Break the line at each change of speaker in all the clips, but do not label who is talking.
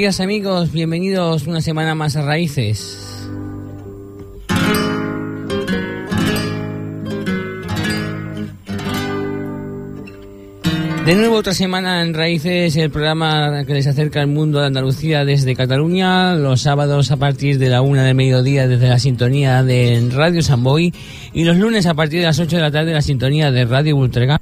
Días amigos, bienvenidos una semana más a Raíces. De nuevo otra semana en Raíces, el programa que les acerca al mundo de Andalucía desde Cataluña, los sábados a partir de la una del mediodía desde la sintonía de Radio Samboy y los lunes a partir de las 8 de la tarde la sintonía de Radio Ultrega.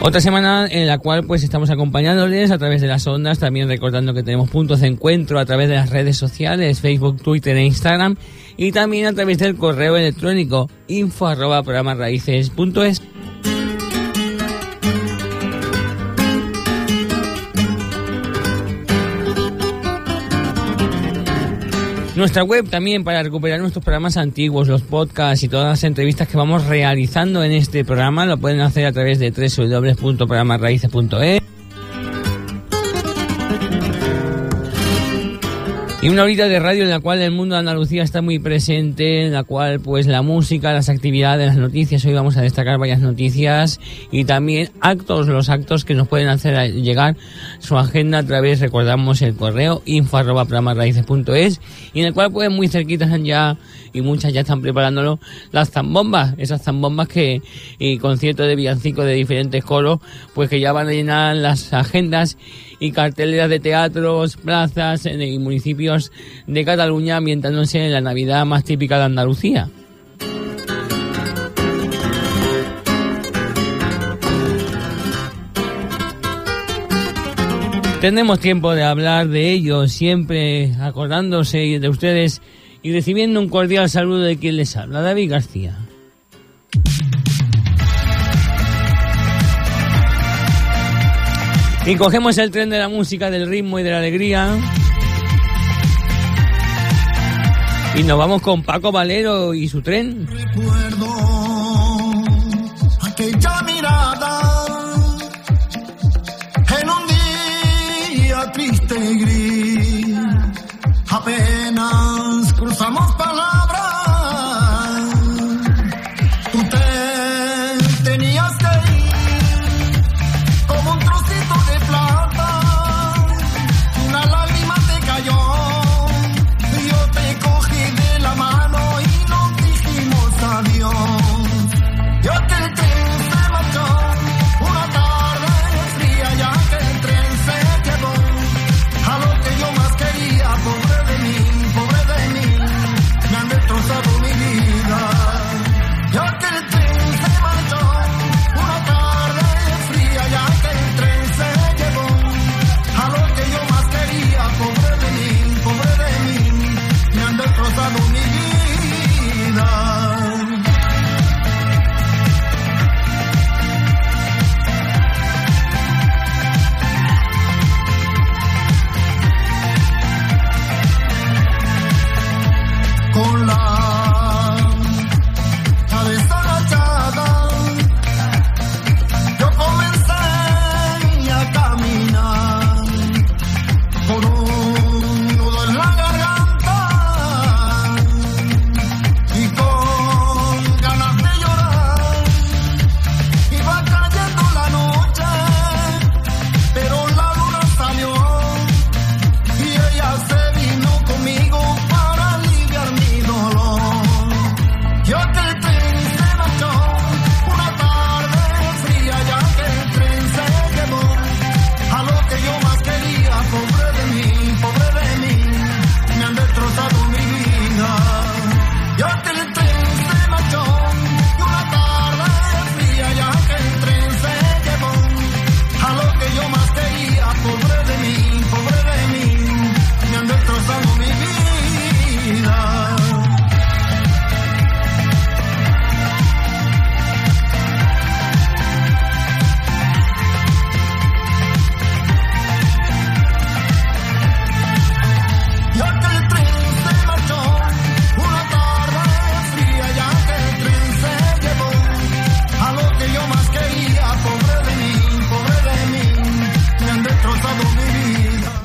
Otra semana en la cual pues estamos acompañándoles a través de las ondas, también recordando que tenemos puntos de encuentro a través de las redes sociales, Facebook, Twitter e Instagram y también a través del correo electrónico info arroba programasraíces.es. Nuestra web también para recuperar nuestros programas antiguos, los podcasts y todas las entrevistas que vamos realizando en este programa lo pueden hacer a través de www.programasraíces.es. Y una horita de radio en la cual el mundo de Andalucía está muy presente, en la cual pues la música, las actividades, las noticias, hoy vamos a destacar varias noticias y también actos, los actos que nos pueden hacer llegar su agenda a través, recordamos el correo info programasraíces.es y en el cual pues muy cerquitas ya y muchas ya están preparándolo las zambombas, esas zambombas que y conciertos de villancicos de diferentes coros pues que ya van a llenar las agendas y carteleras de teatros, plazas y municipios de Cataluña ambientándose en la Navidad más típica de Andalucía. Tenemos tiempo de hablar de ello, siempre acordándose de ustedes y recibiendo un cordial saludo de quien les habla, David García. Y cogemos el tren de la música, del ritmo y de la alegría. Y nos vamos con Paco Valero y su tren.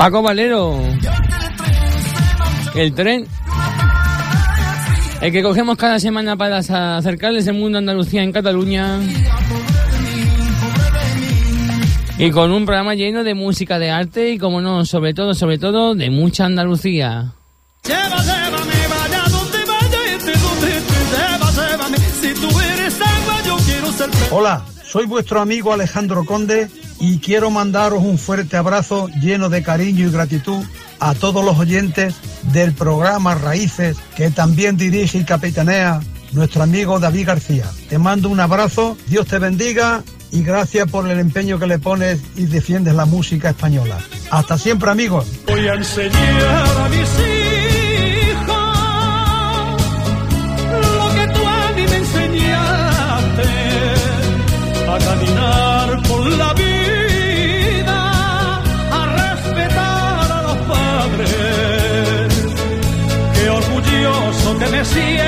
Paco Valero. El tren. El que cogemos cada semana para acercarles el mundo a Andalucía en Cataluña. Y con un programa lleno de música, de arte y, como no, sobre todo, sobre todo, de mucha Andalucía.
Hola, soy vuestro amigo Alejandro Conde y quiero mandaros un fuerte abrazo lleno de cariño y gratitud a todos los oyentes del programa Raíces que también dirige y capitanea nuestro amigo David García. Te mando un abrazo, Dios te bendiga y gracias por el empeño que le pones y defiendes la música española. Hasta siempre amigos.
Voy a enseñar a
fantasía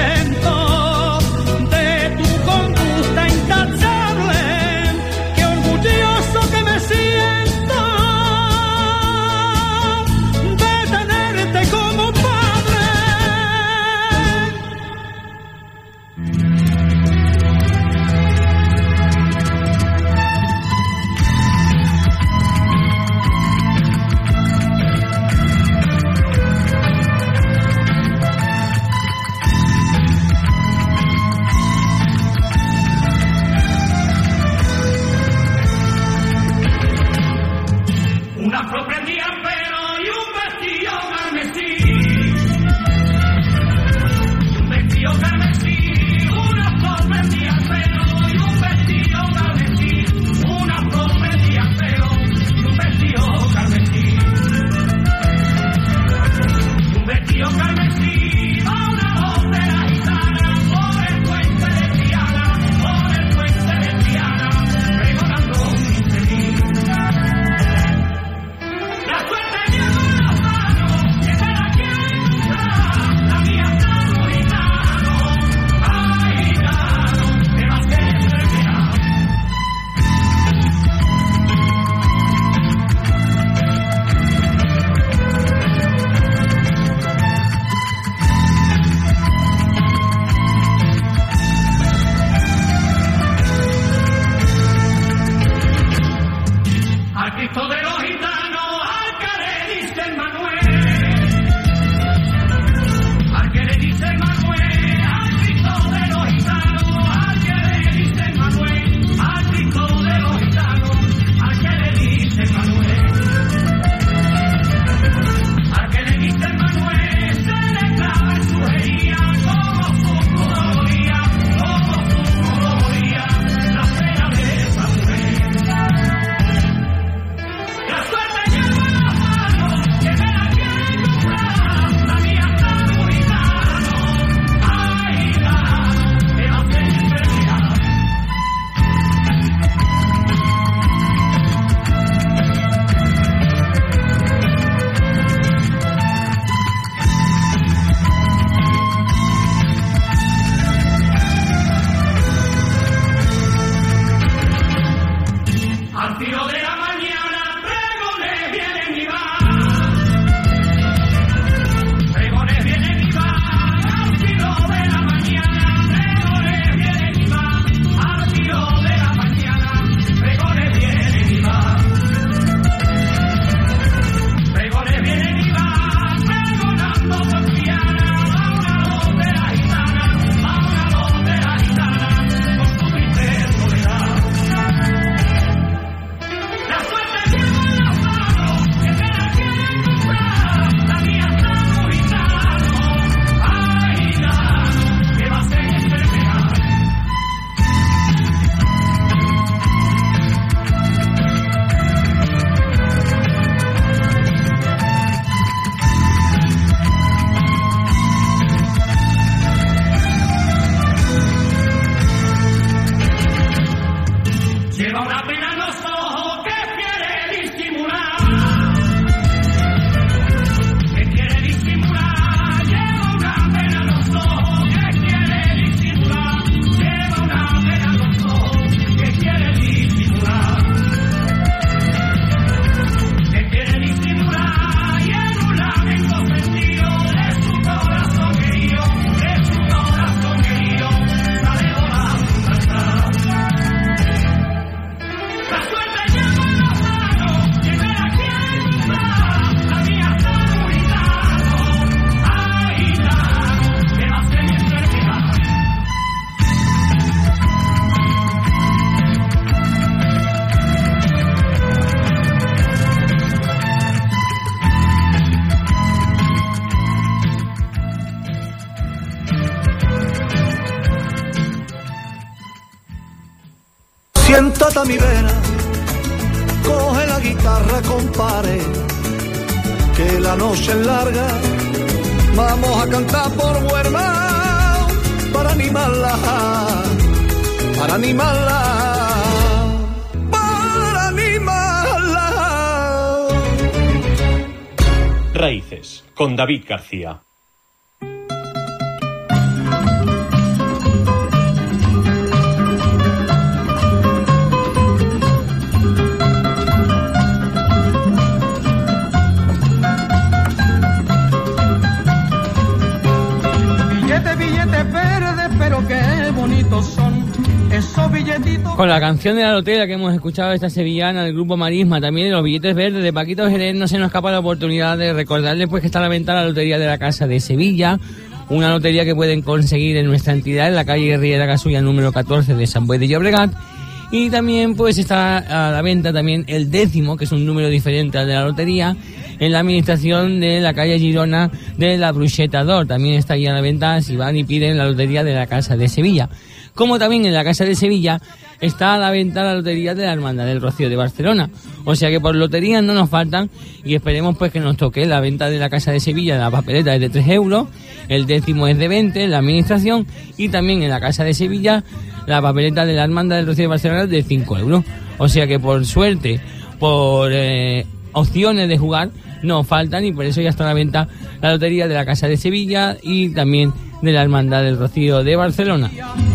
mi vera, coge la guitarra, compare, que la noche es larga. Vamos a cantar por Huerma para animarla, para animarla, para animarla.
Raíces, con David García.
Con la canción de la lotería que hemos escuchado esta sevillana del grupo Marisma, también los billetes verdes de Paquito Jerez, no se nos escapa la oportunidad de recordarles pues que está a la venta la lotería de la Casa de Sevilla, una lotería que pueden conseguir en nuestra entidad en la calle Riera Casulla número 14 de San Buey de Llobregat. Y también pues está a la venta también el décimo, que es un número diferente al de la lotería, en la administración de la calle Girona de la Brucheta d'Or. También está ahí a la venta si van y piden la lotería de la Casa de Sevilla. Como también en la Casa de Sevilla está a la venta la lotería de la Hermandad del Rocío de Barcelona. O sea que por loterías no nos faltan y esperemos pues que nos toque la venta de la Casa de Sevilla, la papeleta es de 3 euros, el décimo es de 20, la administración y también en la Casa de Sevilla la papeleta de la Hermandad del Rocío de Barcelona es de 5 euros. O sea que por suerte, por eh, opciones de jugar, nos faltan y por eso ya está a la venta la lotería de la Casa de Sevilla y también de la Hermandad del Rocío de Barcelona.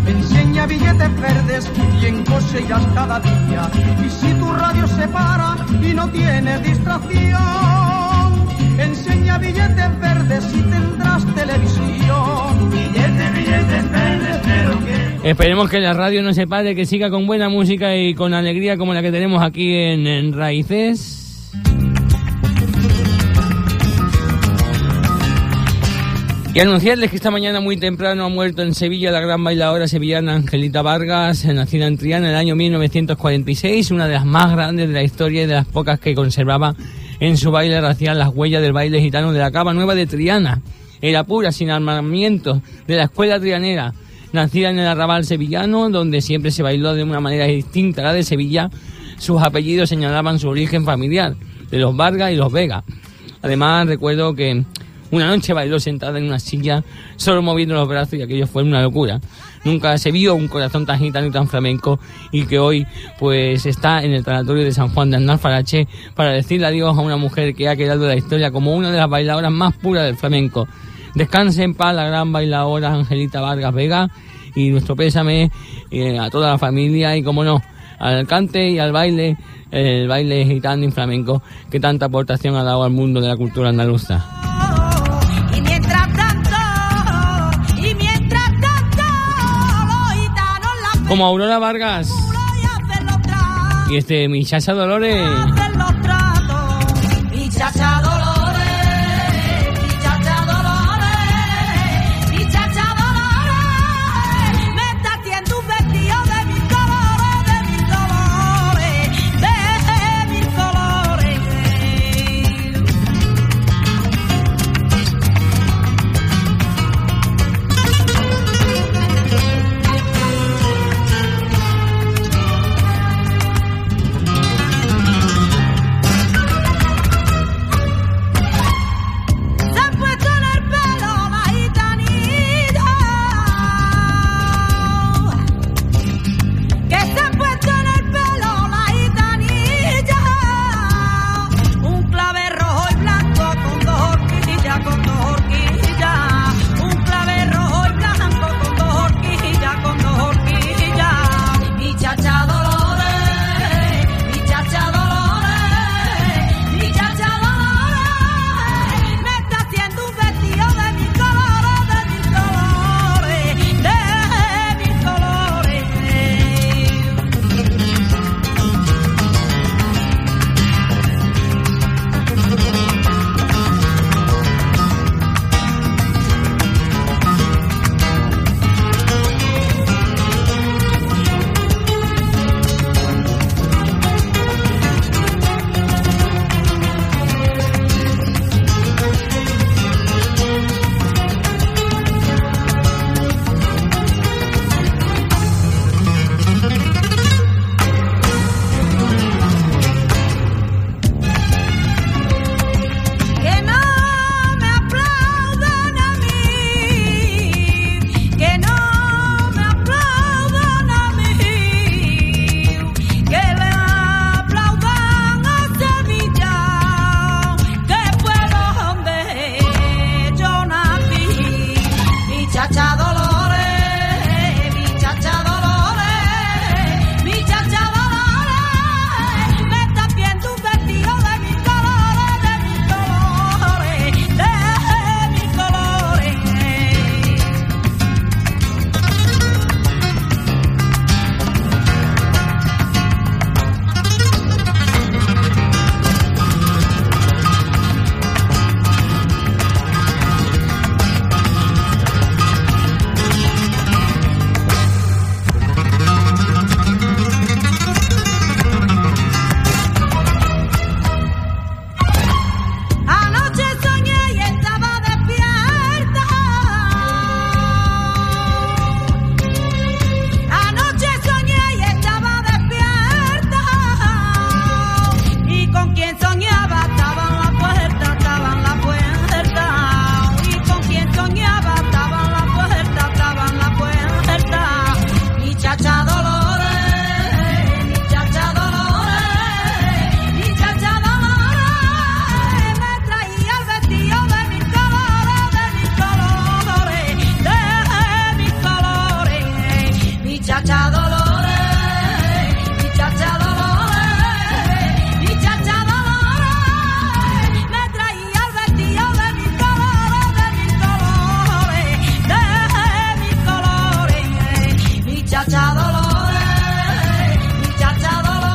Enseña billetes verdes y en cosillas cada día. Y si tu radio se para y no tienes distracción, enseña billetes verdes y tendrás televisión. Billetes, billetes verdes, pero que...
Esperemos que la radio no se pare, que siga con buena música y con alegría como la que tenemos aquí en, en Raíces. Y anunciarles que esta mañana muy temprano ha muerto en Sevilla la gran bailadora sevillana Angelita Vargas, nacida en Triana en el año 1946, una de las más grandes de la historia y de las pocas que conservaba en su baile racial las huellas del baile gitano de la Cava Nueva de Triana. Era pura, sin armamiento, de la escuela trianera, nacida en el arrabal sevillano, donde siempre se bailó de una manera distinta a la de Sevilla. Sus apellidos señalaban su origen familiar, de los Vargas y los Vega. Además, recuerdo que una noche bailó sentada en una silla, solo moviendo los brazos y aquello fue una locura. Nunca se vio un corazón tan gitano y tan flamenco y que hoy pues está en el tanatorio de San Juan de Annalfarache para decirle adiós a una mujer que ha quedado en la historia como una de las bailadoras más puras del flamenco. Descanse en paz la gran bailadora Angelita Vargas Vega y nuestro pésame eh, a toda la familia y como no, al cante y al baile, el baile gitano y flamenco que tanta aportación ha dado al mundo de la cultura andaluza. Como Aurora Vargas.
Y
este mi Chacha Dolores.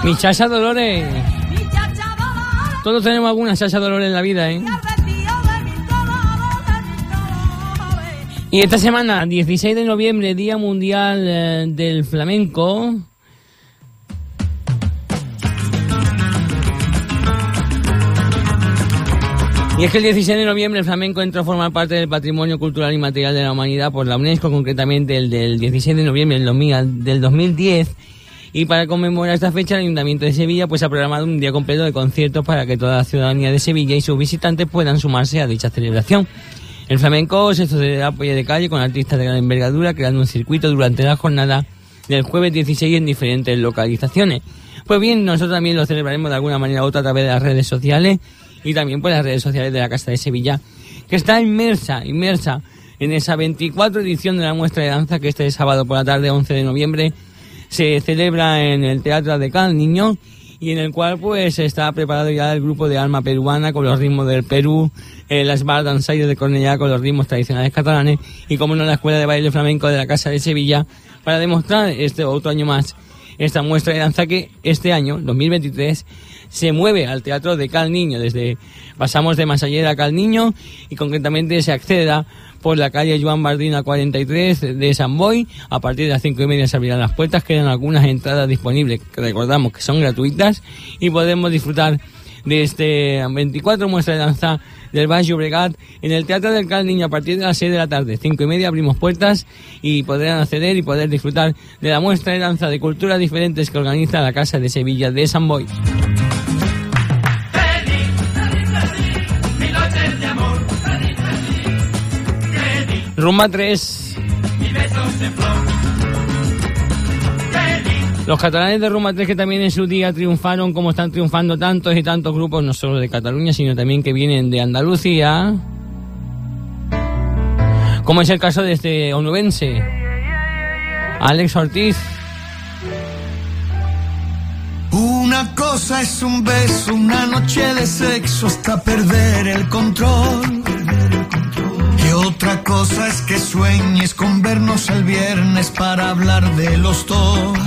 Mi chacha Dolores.
Todos tenemos alguna chacha Dolores en la vida, ¿eh? Y esta semana, 16 de noviembre, Día Mundial eh, del Flamenco. Y es que el 16 de noviembre el flamenco entró a formar parte del patrimonio cultural y material de la humanidad por la UNESCO, concretamente el del 16 de noviembre del 2000 del 2010. Y para conmemorar esta fecha, el Ayuntamiento de Sevilla pues ha programado un día completo de conciertos para que toda la ciudadanía de Sevilla y sus visitantes puedan sumarse a dicha celebración. El flamenco se sucederá a pie de calle con artistas de gran envergadura, creando un circuito durante la jornada del jueves 16 en diferentes localizaciones. Pues bien, nosotros también lo celebraremos de alguna manera u otra a través de las redes sociales y también por las redes sociales de la Casa de Sevilla, que está inmersa, inmersa en esa 24 edición de la muestra de danza que este sábado por la tarde, 11 de noviembre, se celebra en el Teatro de Cal Niño y en el cual pues está preparado ya el grupo de alma peruana con los ritmos del Perú, eh, las bar danzaires de Cornellá con los ritmos tradicionales catalanes y como no la Escuela de Baile Flamenco de la Casa de Sevilla para demostrar este otro año más esta muestra de danza que este año, 2023, se mueve al Teatro de Cal Niño. Desde pasamos de Masallera a Cal Niño y concretamente se acceda por la calle Joan Bardina 43 de San Boy. A partir de las cinco y media se abrirán las puertas, quedan algunas entradas disponibles, que recordamos que son gratuitas y podemos disfrutar de este 24 muestra de danza del Baix Llobregat en el Teatro del Cal Niño a partir de las 6 de la tarde. Cinco y media abrimos puertas y podrán acceder y poder disfrutar de la muestra de danza de culturas diferentes que organiza la Casa de Sevilla de San Boy. Rumba 3.
mi besos de flor.
Los catalanes de Rumba 3 que también en su día triunfaron como están triunfando tantos y tantos grupos, no solo de Cataluña, sino también que vienen de Andalucía. Como es el caso de este onubense, Alex Ortiz.
Una cosa es un beso, una noche de sexo hasta perder el control. Otra cosa es que sueñes con vernos el viernes para hablar de los dos.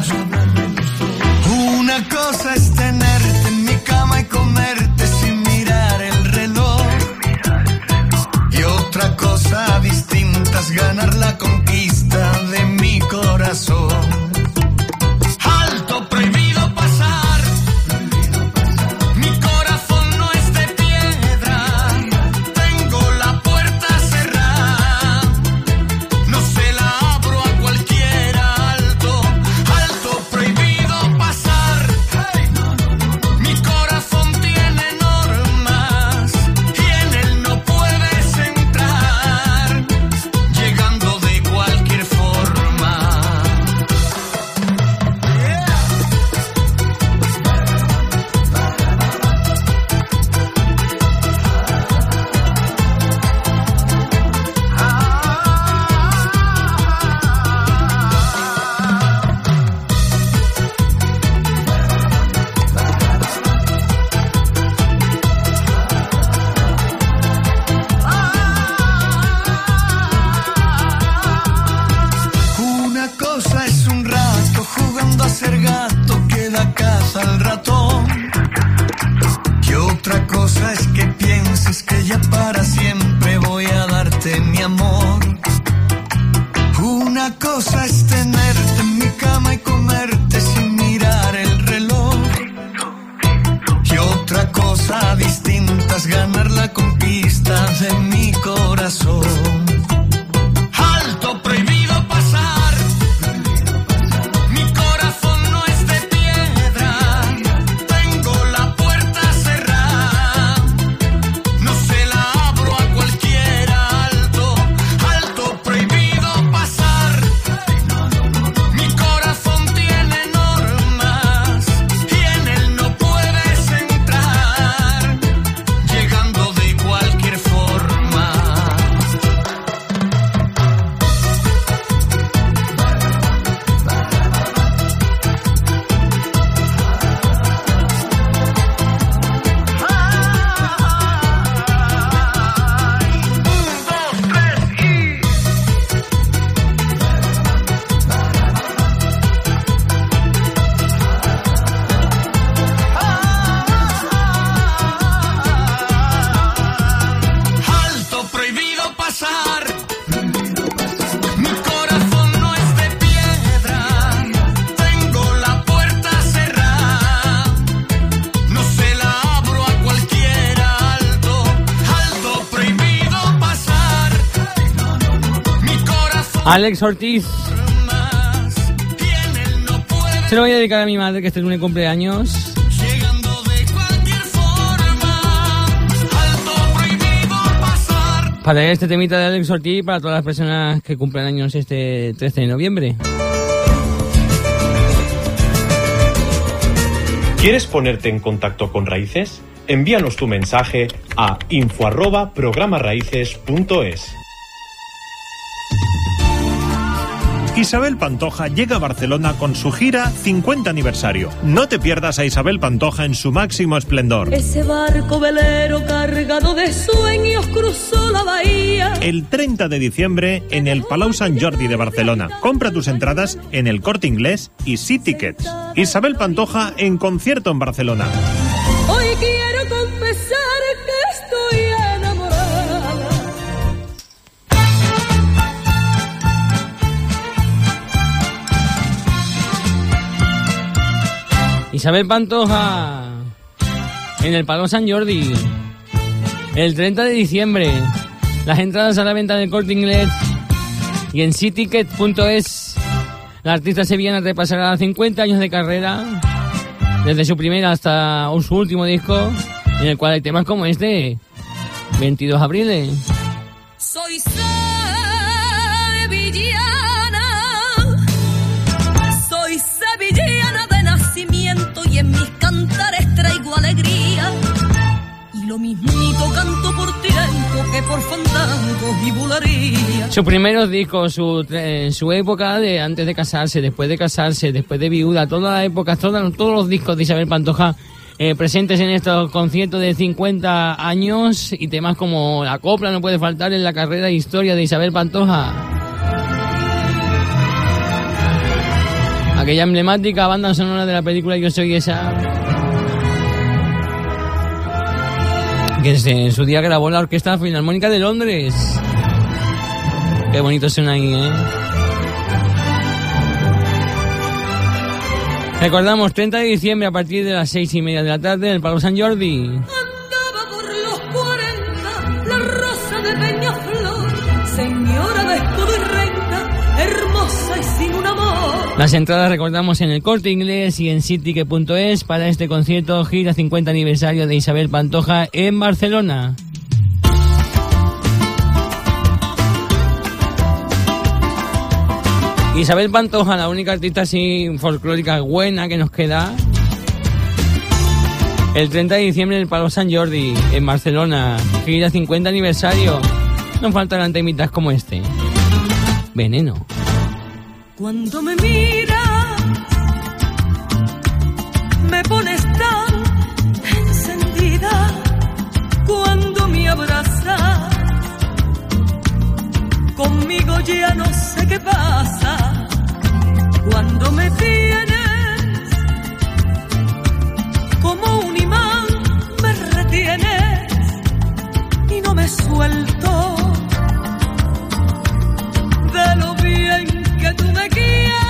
Una cosa es tenerte en mi cama y comerte sin mirar el reloj. Y otra cosa distinta es ganar la conquista de mi corazón.
Alex Ortiz. Se lo voy a dedicar a mi madre que este lunes cumpleaños. Para este temita de Alex Ortiz para todas las personas que cumplen años este 13 de noviembre.
¿Quieres ponerte en contacto con Raíces? Envíanos tu mensaje a info
Isabel Pantoja llega a Barcelona con su gira 50 aniversario. No te pierdas a Isabel Pantoja en su máximo esplendor.
Ese barco velero cargado de sueños cruzó la bahía.
El 30 de diciembre en el Palau Sant Jordi de Barcelona. Compra tus entradas en el Corte Inglés y Sea Tickets. Isabel Pantoja en concierto en Barcelona.
Hoy quiero confesar
Isabel Pantoja en el Palo San Jordi el 30 de diciembre. Las entradas a la venta del corte inglés y en citicket.es. La artista sevillana repasará 50 años de carrera, desde su primera hasta su último disco, en el cual hay temas como este, 22 de abril.
Soy lo mismito canto por tiempo que por fandango y bulería.
Sus primeros discos, su, su época de antes de casarse, después de casarse, después de viuda, toda la época, toda- todos los discos de Isabel Pantoja eh, presentes en estos conciertos de 50 años y temas como La Copla no puede faltar en la carrera e historia de Isabel Pantoja. Aquella emblemática banda sonora de la película Yo soy esa. Que en su día grabó la Orquesta Filarmónica de Londres. Qué bonito suena ahí, ¿eh? Recordamos, 30 de diciembre a partir de las 6 y media de la tarde en el Palo San Jordi. Las entradas recordamos en el corte inglés y en cityque.es para este concierto gira 50 aniversario de Isabel Pantoja en Barcelona. Isabel Pantoja, la única artista así folclórica buena que nos queda. El 30 de diciembre en el Palo San Jordi, en Barcelona. Gira 50 aniversario. No faltarán temitas como este. Veneno.
Cuando me miras, me pones tan encendida. Cuando me abrazas, conmigo ya no sé qué pasa. Cuando me tienes, como un imán, me retienes y no me suelto tú me quieres.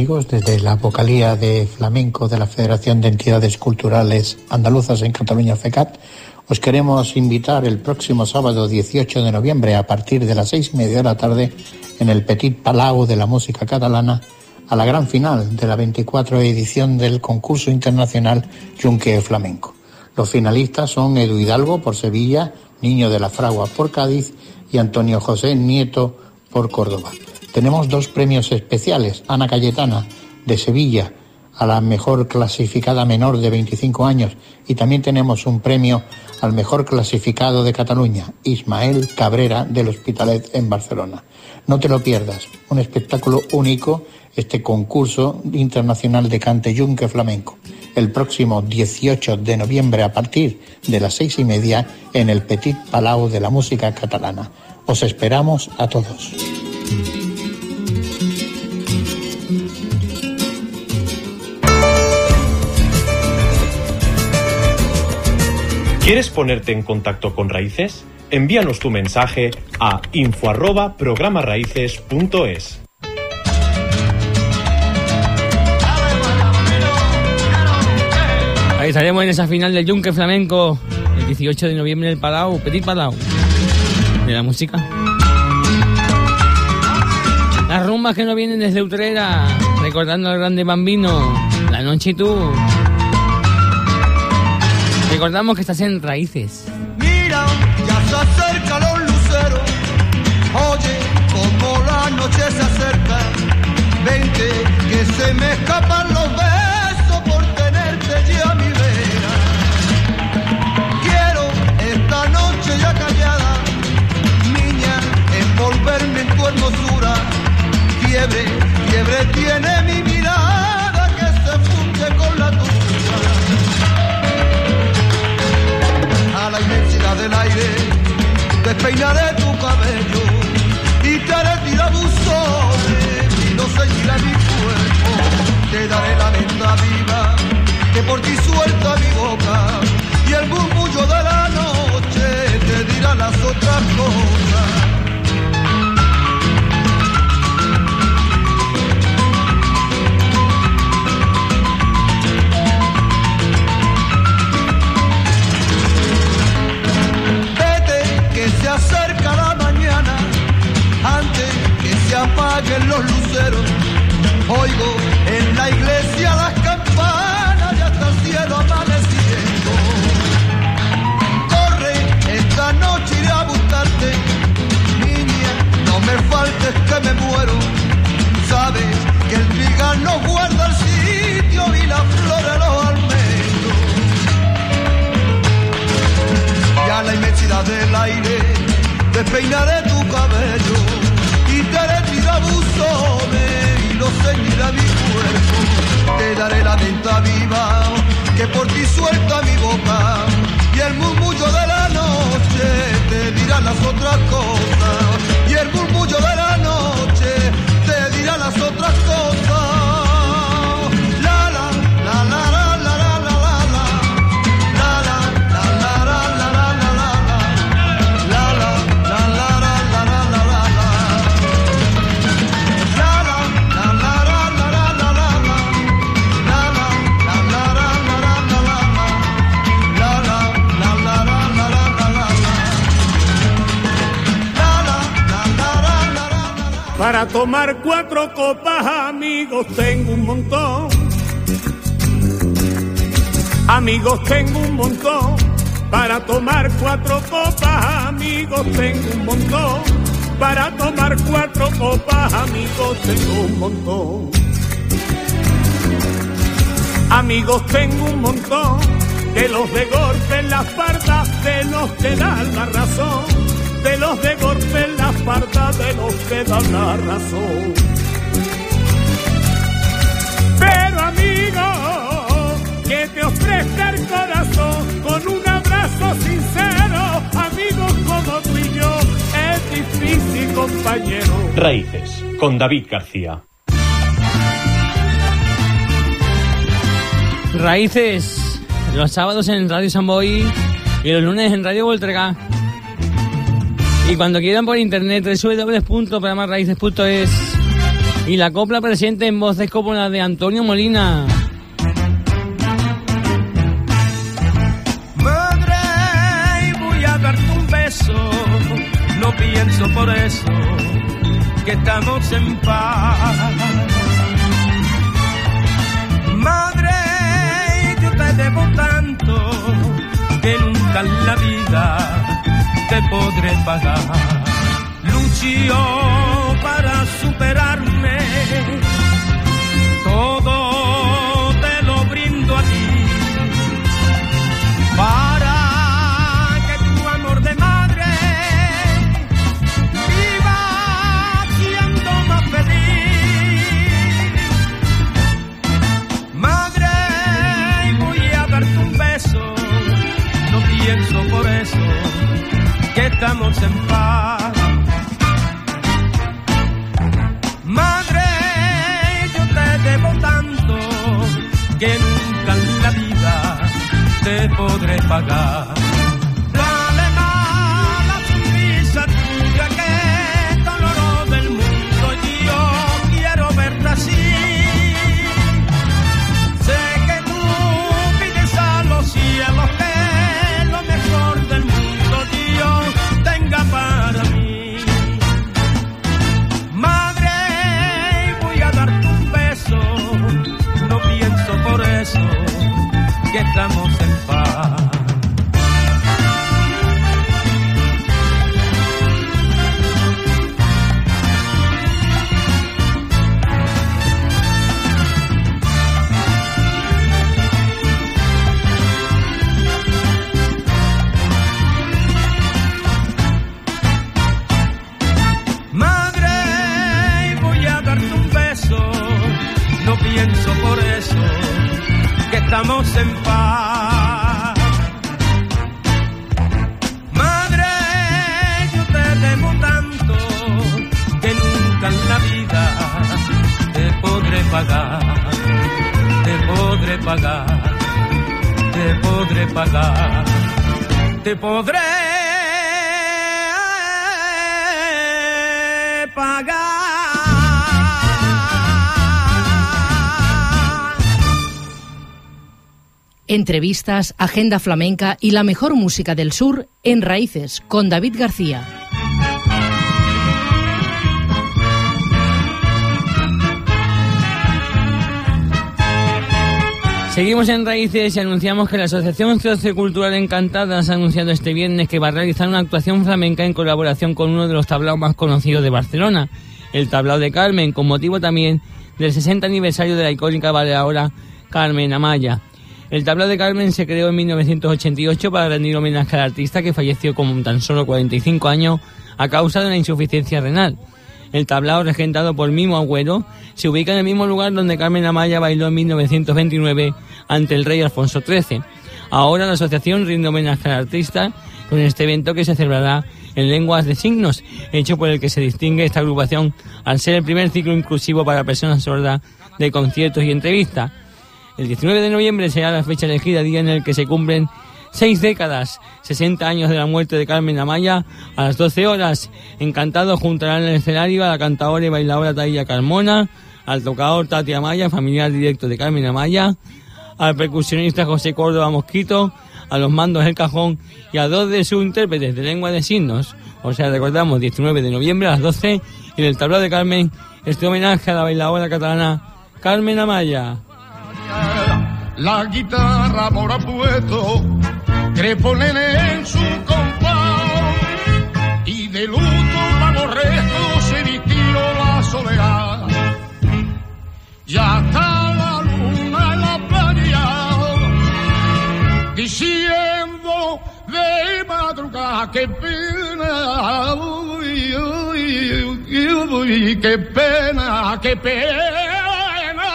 Amigos, desde la vocalía de flamenco de la Federación de Entidades Culturales Andaluzas en Cataluña FECAT, os queremos invitar el próximo sábado 18 de noviembre a partir de las seis y media de la tarde en el Petit Palau de la música catalana a la gran final de la 24 edición del concurso internacional Yunque Flamenco. Los finalistas son Edu Hidalgo por Sevilla, Niño de la Fragua por Cádiz y Antonio José Nieto por Córdoba. Tenemos dos premios especiales. Ana Cayetana de Sevilla a la mejor clasificada menor de 25 años y también tenemos un premio al mejor clasificado de Cataluña, Ismael Cabrera del Hospitalet en Barcelona. No te lo pierdas, un espectáculo único, este concurso internacional de cante yunque flamenco, el próximo 18 de noviembre a partir de las seis y media en el Petit Palau de la música catalana. Os esperamos a todos.
¿Quieres ponerte en contacto con Raíces? Envíanos tu mensaje a info arroba programaraíces.es.
Ahí estaremos en esa final del Yunque Flamenco el 18 de noviembre en el Palau, Petit Palau, de la música. Las rumbas que no vienen desde Utrera, recordando al grande bambino, la noche y tú. Recordamos que estás en Raíces.
Mira, ya se acercan los luceros. Oye, como la noche se acerca. Vente, que se me escapan los besos por tenerte ya a mi vera. Quiero esta noche ya callada, niña, envolverme en tu hermosura. Fiebre, fiebre tiene mi mirada la inmensidad del aire, despeinaré tu cabello y te haré tirar y no seguirá mi cuerpo. Te daré la venta viva que por ti suelta mi boca y el murmullo de la noche te dirá las otras cosas. Apaguen los luceros. Oigo en la iglesia las campanas y hasta el cielo amaneciendo. Corre, esta noche iré a buscarte, niña, no me faltes que me muero. Sabes que el trigal guarda el sitio y la flor a los almendros y a la inmensidad del aire despeinaré tu cabello buscaré mil abuso,
me. Tomar cuatro copas, amigos, tengo un montón. Amigos, tengo un montón. Para tomar cuatro copas, amigos, tengo un montón. Para tomar cuatro copas, amigos, tengo un montón. Amigos, tengo un montón. De los de golpe en la espalda, de los que dan la razón. De los de golpe en la espalda, de los que dan la razón. Pero amigo, que te ofrezca el corazón con un abrazo sincero, amigos como tú y yo, es difícil, compañero.
Raíces, con David García.
Raíces, los sábados en Radio Samboy y los lunes en Radio Voltrega. Y cuando quieran por internet, www.programarraíces.es. Y la copla presente en voces como la de Antonio Molina.
Madre, voy a darte un beso, no pienso por eso que estamos en paz. Madre, yo te debo tanto que nunca en la vida te podré pagar. Luchó para superarme, en paz. Madre, yo te debo tanto que nunca en la vida te podré pagar. Estamos en paz. Madre, yo te debo tanto que nunca en la vida te podré pagar, te podré pagar, te podré pagar, te podré
Entrevistas, agenda flamenca y la mejor música del sur en Raíces con David García.
Seguimos en Raíces y anunciamos que la Asociación Sociocultural Encantadas ha anunciado este viernes que va a realizar una actuación flamenca en colaboración con uno de los tablaos más conocidos de Barcelona, el Tablao de Carmen, con motivo también del 60 aniversario de la icónica bailadora Carmen Amaya. El Tablao de Carmen se creó en 1988 para rendir homenaje al artista que falleció con tan solo 45 años a causa de una insuficiencia renal. El tablao, regentado por Mimo Agüero, se ubica en el mismo lugar donde Carmen Amaya bailó en 1929 ante el rey Alfonso XIII. Ahora la asociación rinde homenaje al artista con este evento que se celebrará en lenguas de signos, hecho por el que se distingue esta agrupación al ser el primer ciclo inclusivo para personas sordas de conciertos y entrevistas. El 19 de noviembre será la fecha elegida, día en el que se cumplen seis décadas, 60 años de la muerte de Carmen Amaya, a las 12 horas. Encantados juntarán en el escenario a la cantadora y bailadora Tailla Carmona, al tocador Tati Amaya, familiar directo de Carmen Amaya, al percusionista José Córdoba Mosquito, a los mandos del cajón y a dos de sus intérpretes de lengua de signos. O sea, recordamos, 19 de noviembre a las 12 en el tablao de Carmen, este homenaje a la bailadora catalana Carmen Amaya.
La guitarra por apuesto, creponen en su compás y de luto vamos restos se vistió la soledad. Ya está la luna en la playa diciendo de madrugada qué pena, uy, uy, uy, qué pena, qué pena,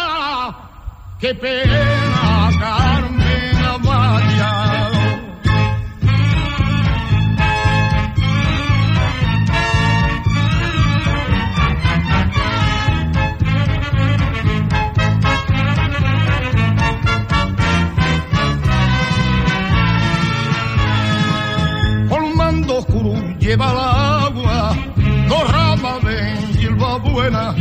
qué pena, lleva el agua, dos de hierba buena,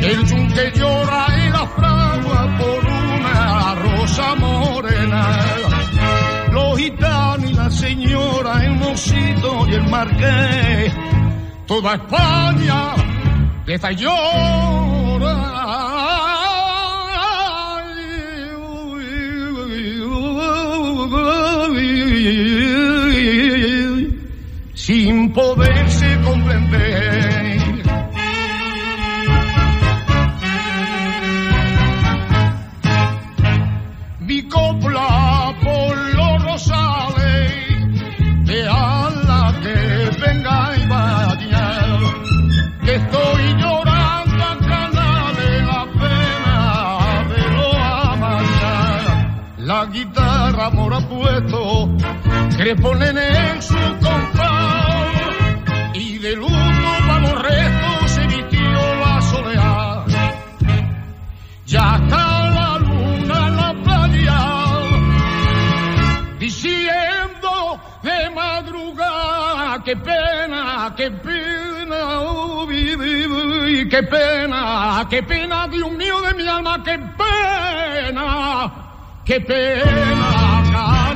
que llora y la fragua por una rosa morena. Los gitanos y la señora, el mocito y el marqués, toda España le está llorando sin poderse comprender. Mi copla por los rosales, de ala que venga y vaya, que estoy llorando a cana de la pena de lo amaya. La guitarra mora puesto, que ponen en su compás, qué pena, qué pena, uy, uy, qué pena, qué pena, Dios mío de mi alma, qué pena, qué pena,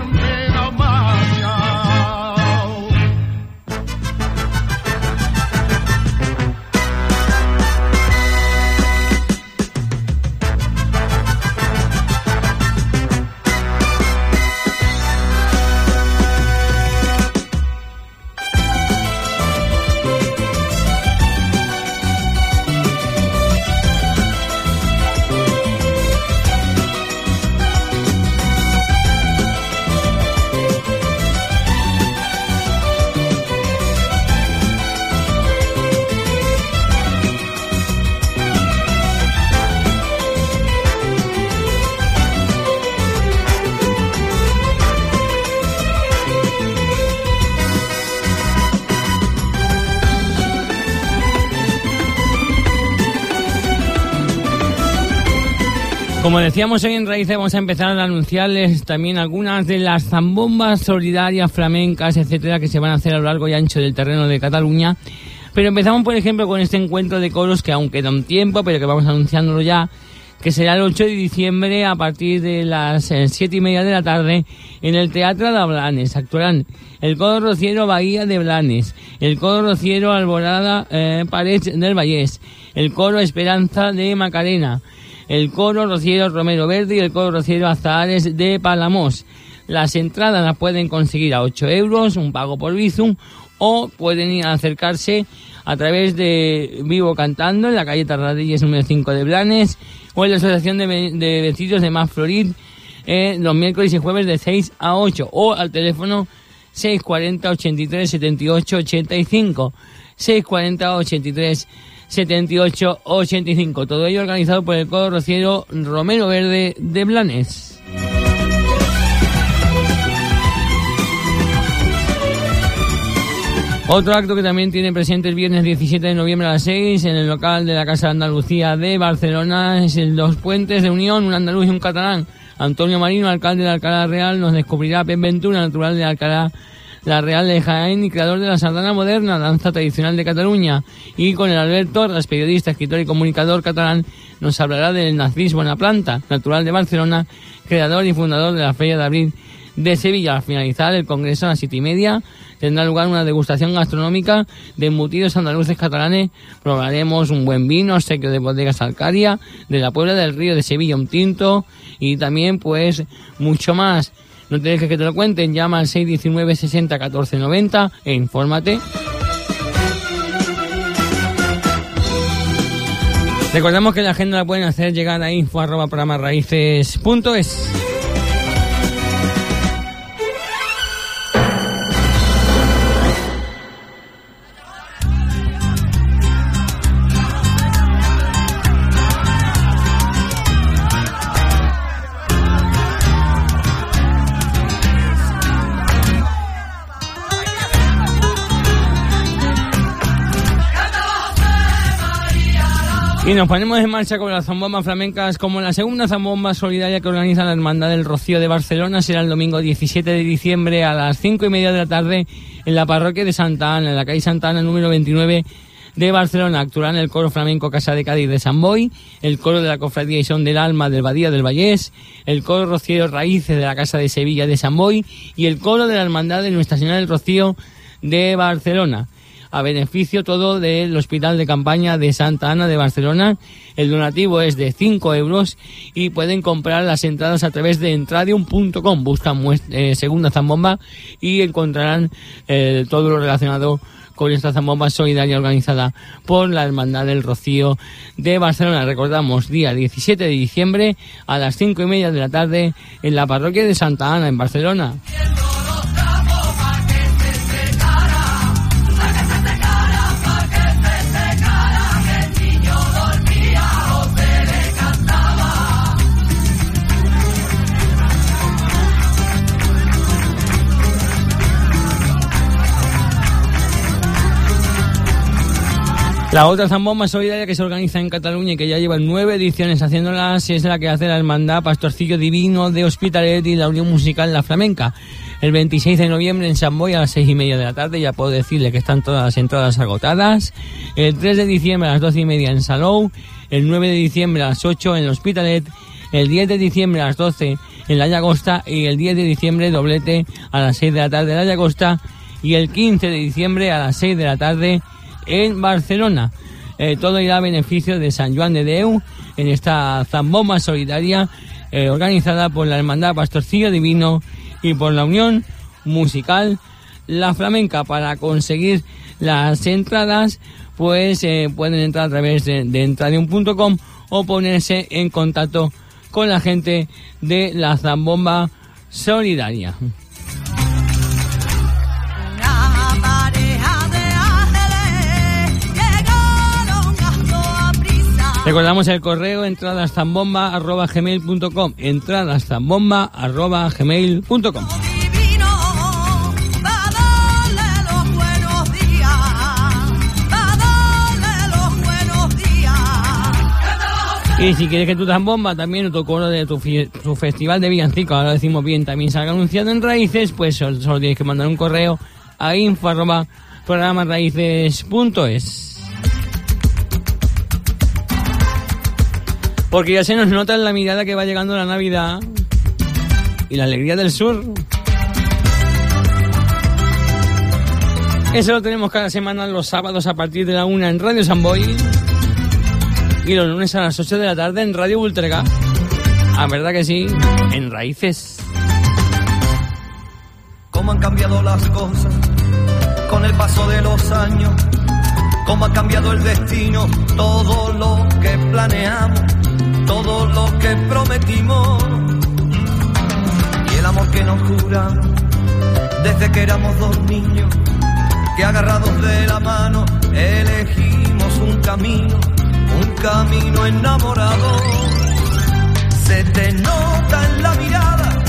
Como decíamos hoy en Raíces, vamos a empezar a anunciarles también algunas de las zambombas solidarias, flamencas, etcétera, que se van a hacer a lo largo y ancho del terreno de Cataluña. Pero empezamos, por ejemplo, con este encuentro de coros que aún queda un tiempo, pero que vamos anunciándolo ya, que será el 8 de diciembre a partir de las eh, siete y media de la tarde en el Teatro de Blanes. Actuarán el coro rociero Bahía de Blanes, el coro rociero Alborada eh, Pared del Vallés, el coro Esperanza de Macarena, el coro rociero Romero Verde y el coro rociero Azahares de Palamos. Las entradas las pueden conseguir a 8 euros, un pago por Bizum, o pueden acercarse a través de Vivo Cantando en la calle Tarradillas número 5 de Blanes o en la Asociación de, de Vecinos de Más Florid eh, los miércoles y jueves de 6 a 8 o al teléfono 640 83 78 85 640 83 78 85 todo ello organizado por el Coro Rociero Romero Verde de Blanes Otro acto que también tiene presente el viernes 17 de noviembre a las 6 en el local de la Casa de Andalucía de Barcelona es el Dos Puentes de Unión, un andaluz y un catalán. Antonio Marino, alcalde de Alcalá Real, nos descubrirá Pep Ventura, natural de Alcalá la Real de Jaén y creador de la sardana moderna, danza tradicional de Cataluña. Y con el Alberto, Torres, periodista, escritor y comunicador catalán, nos hablará del Narcís Buenaplanta, natural de Barcelona, creador y fundador de la Feria de Abril de Sevilla. Al finalizar el congreso a las siete y media tendrá lugar una degustación gastronómica de embutidos andaluces catalanes. Probaremos un buen vino, sequio de bodegas Alcaria, de la Puebla del Río de Sevilla, un tinto y también pues mucho más. No te dejes que te lo cuenten, llama al 619 60 14 90 e infórmate. Recordamos que la agenda la pueden hacer llegar a info arroba programarraíces.es. Y nos ponemos en marcha con las zambombas flamencas como la segunda zambomba solidaria que organiza la Hermandad del Rocío de Barcelona. Será el domingo 17 de diciembre a las cinco y media de la tarde en la parroquia de Santa Ana, en la calle Santa Ana número 29 de Barcelona. Actuarán el coro flamenco Casa de Cádiz de San Boy, el coro de la Cofradía y Son del Alma del Badía del Vallés, el coro Rocío Raíces de la Casa de Sevilla de San Boy y el coro de la Hermandad de Nuestra Señora del Rocío de Barcelona a beneficio todo del Hospital de Campaña de Santa Ana de Barcelona. El donativo es de 5 euros y pueden comprar las entradas a través de entradium.com. Buscan eh, Segunda Zambomba y encontrarán eh, todo lo relacionado con esta zambomba solidaria organizada por la Hermandad del Rocío de Barcelona. Recordamos, día 17 de diciembre a las 5 y media de la tarde en la parroquia de Santa Ana en Barcelona. La otra zambomba solidaria que se organiza en Cataluña y que ya lleva nueve ediciones haciéndolas es la que hace la Hermandad Pastorcillo Divino de Hospitalet y la Unión Musical La Flamenca. El 26 de noviembre en San Boy a las seis y media de la tarde, ya puedo decirle que están todas las entradas agotadas. El 3 de diciembre a las doce y media en Salou. El 9 de diciembre a las 8 en el Hospitalet. El 10 de diciembre a las 12 en La Llagosta. Y el 10 de diciembre doblete a las 6 de la tarde en La Llagosta. Y el 15 de diciembre a las 6 de la tarde en Barcelona. Eh, todo irá a beneficio de San Juan de Deu en esta zambomba solidaria eh, organizada por la Hermandad Pastorcillo Divino y por la Unión Musical La Flamenca. Para conseguir las entradas, pues eh, pueden entrar a través de, de entradium.com o ponerse en contacto con la gente de la zambomba solidaria.
A darle los buenos días.
Y si quieres que tu zambomba también o tu coro de tu, tu festival de villancico, ahora lo decimos bien, también salga anunciado en Raíces, pues solo, solo tienes que mandar un correo a info arroba programaraíces.es. Porque ya se nos nota en la mirada que va llegando la Navidad y la alegría del sur. Eso lo tenemos cada semana los sábados a partir de la una en Radio Samboy y los lunes a las 8 de la tarde en Radio Ultrega. Ah, verdad que sí, en Raíces.
cómo han cambiado las cosas con el paso de los años, cómo ha cambiado el destino, todo lo que planeamos, todo lo que prometimos y el amor que nos juramos desde que éramos dos niños, que agarrados de la mano elegimos un camino, un camino enamorado. Se te nota en la mirada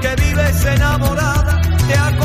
que vives enamorada, te ha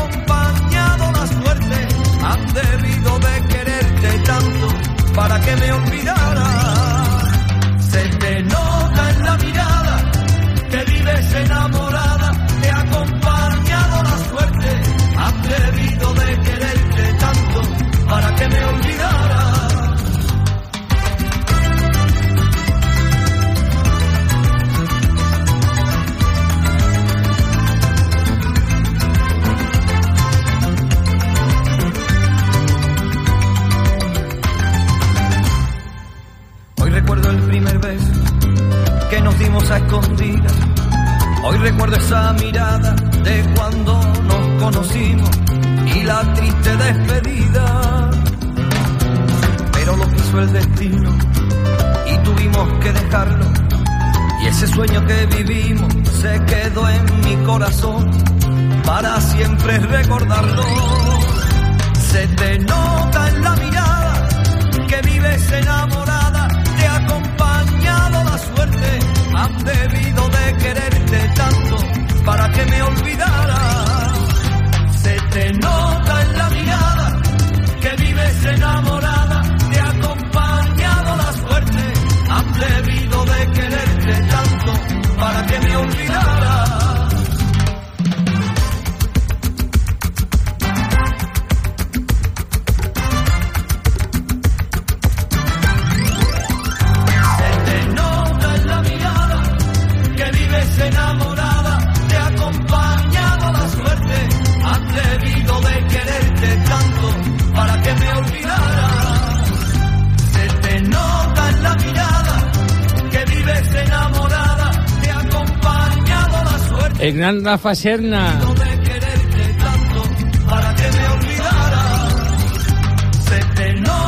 Hernanda Faserna. No de quererte tanto para que me olvidara.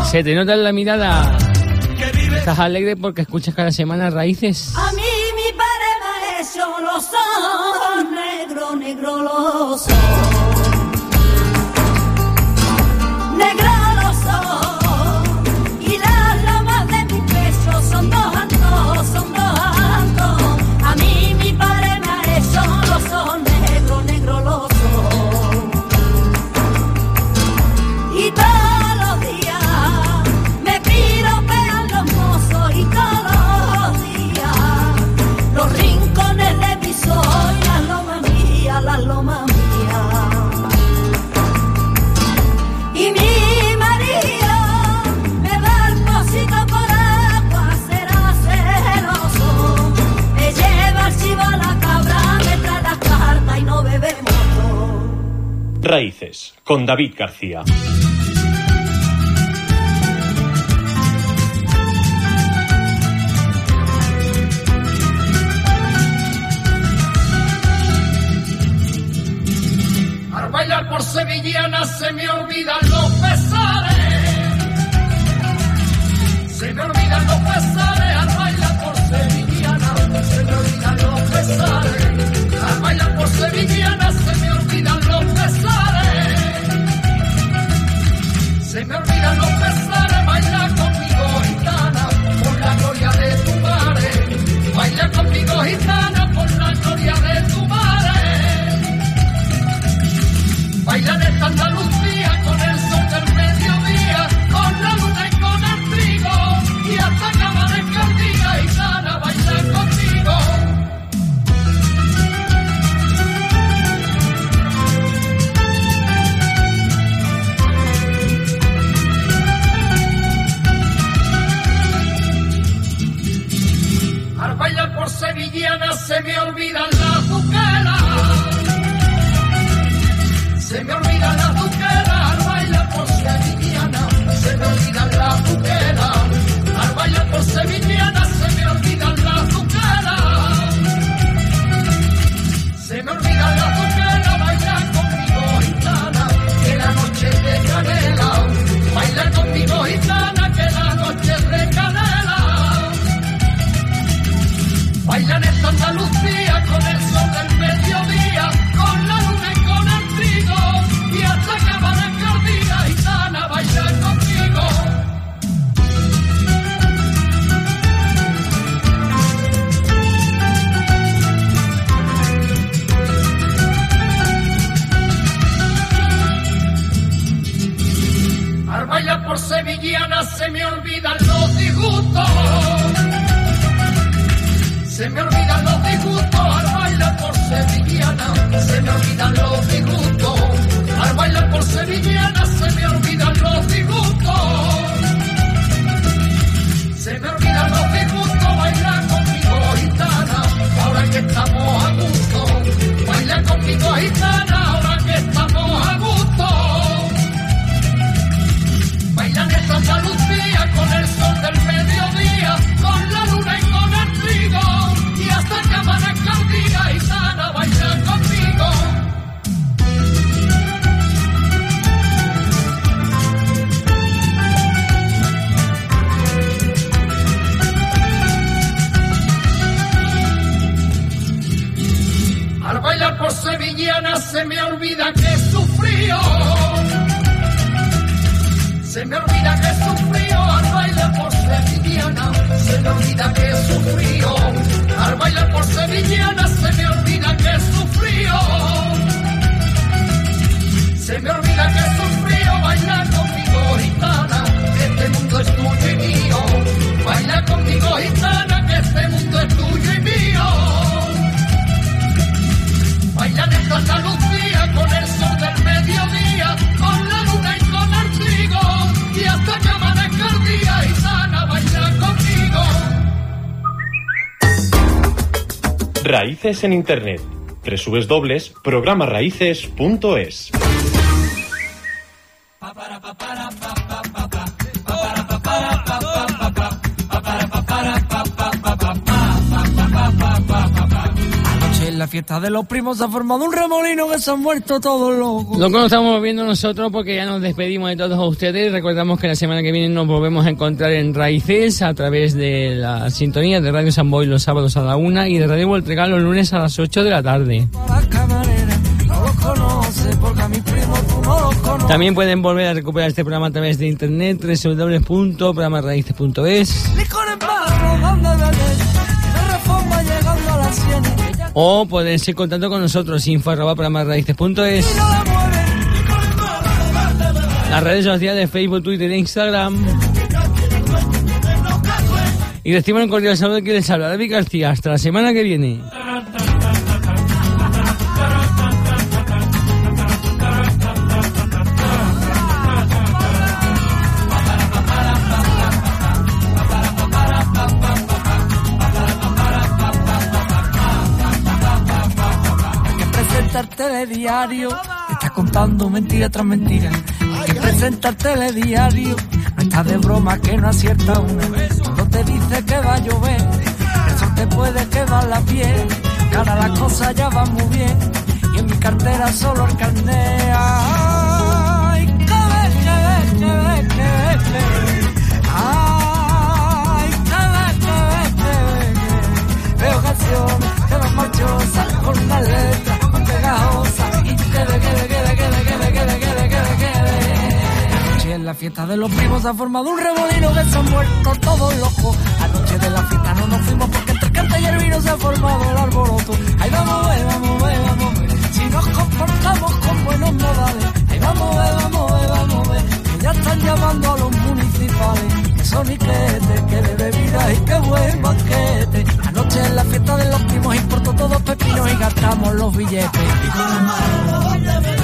Se te, nota, en la mirada.
Estás alegre porque escuchas cada semana raíces.
A mí mi padre me ha hecho los ojos negro, negro los ojos.
Con David García.
Al por sevillana se me olvidan los pesares. Se me olvidan los pesares al bailar por sevillana. Se me olvidan los pesares al bailar por sevillana. Saca para Claudia y
Raíces en Internet. www.programaraíces.es
fiesta de los primos se ha formado un remolino que se han muerto todos locos.
Lo que nos estamos viendo nosotros porque ya nos despedimos de todos ustedes. Recordamos que la semana que viene nos volvemos a encontrar en Raíces a través de la sintonía de Radio San Boy los sábados a la una y de Radio Voltregal los lunes a las 8 de la tarde. También pueden volver a recuperar este programa a través de internet www.programarraíces.es
llegando a las
o ponerse en contacto con nosotros info arroba
mueve.
las redes sociales Facebook, Twitter e Instagram. Y decimos un cordial saludo que les habla David García. Hasta la semana que viene.
Telediario, te está contando mentira tras mentira. Que presenta el telediario, no está de broma que no acierta una. Cuando te dice que va a llover, eso te puede quedar la piel. Ahora las cosas ya van muy bien, y en mi cartera solo el carnet. Ay, que ve, que ve, que ve, que ve, que ve. Ay, que ve, que ve, que ve, que ve. Veo canciones que van marchosas con una letra muy pegajosa y que de, que de, que de, que de, que de, que de, que de, que de, que de. Anoche en la fiesta de los primos se ha formado un remolino que se han muerto todos locos. Anoche de la fiesta no nos fuimos porque entre el cante y el vino se ha formado el alboroto. Ahí vamos, ver, vamos, ver, vamos. Si nos comportamos con buenos modales. Ahí vamos, ver, vamos, vamos, ya están llamando a los municipales. Que son iquetes, que de bebida y que buen banquete. Anoche en la fiesta de los primos importó todos pepinos y gastamos los billetes.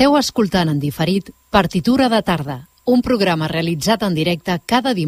Esteu escoltant en diferit Partitura de tarda, un programa realitzat en directe cada dimarts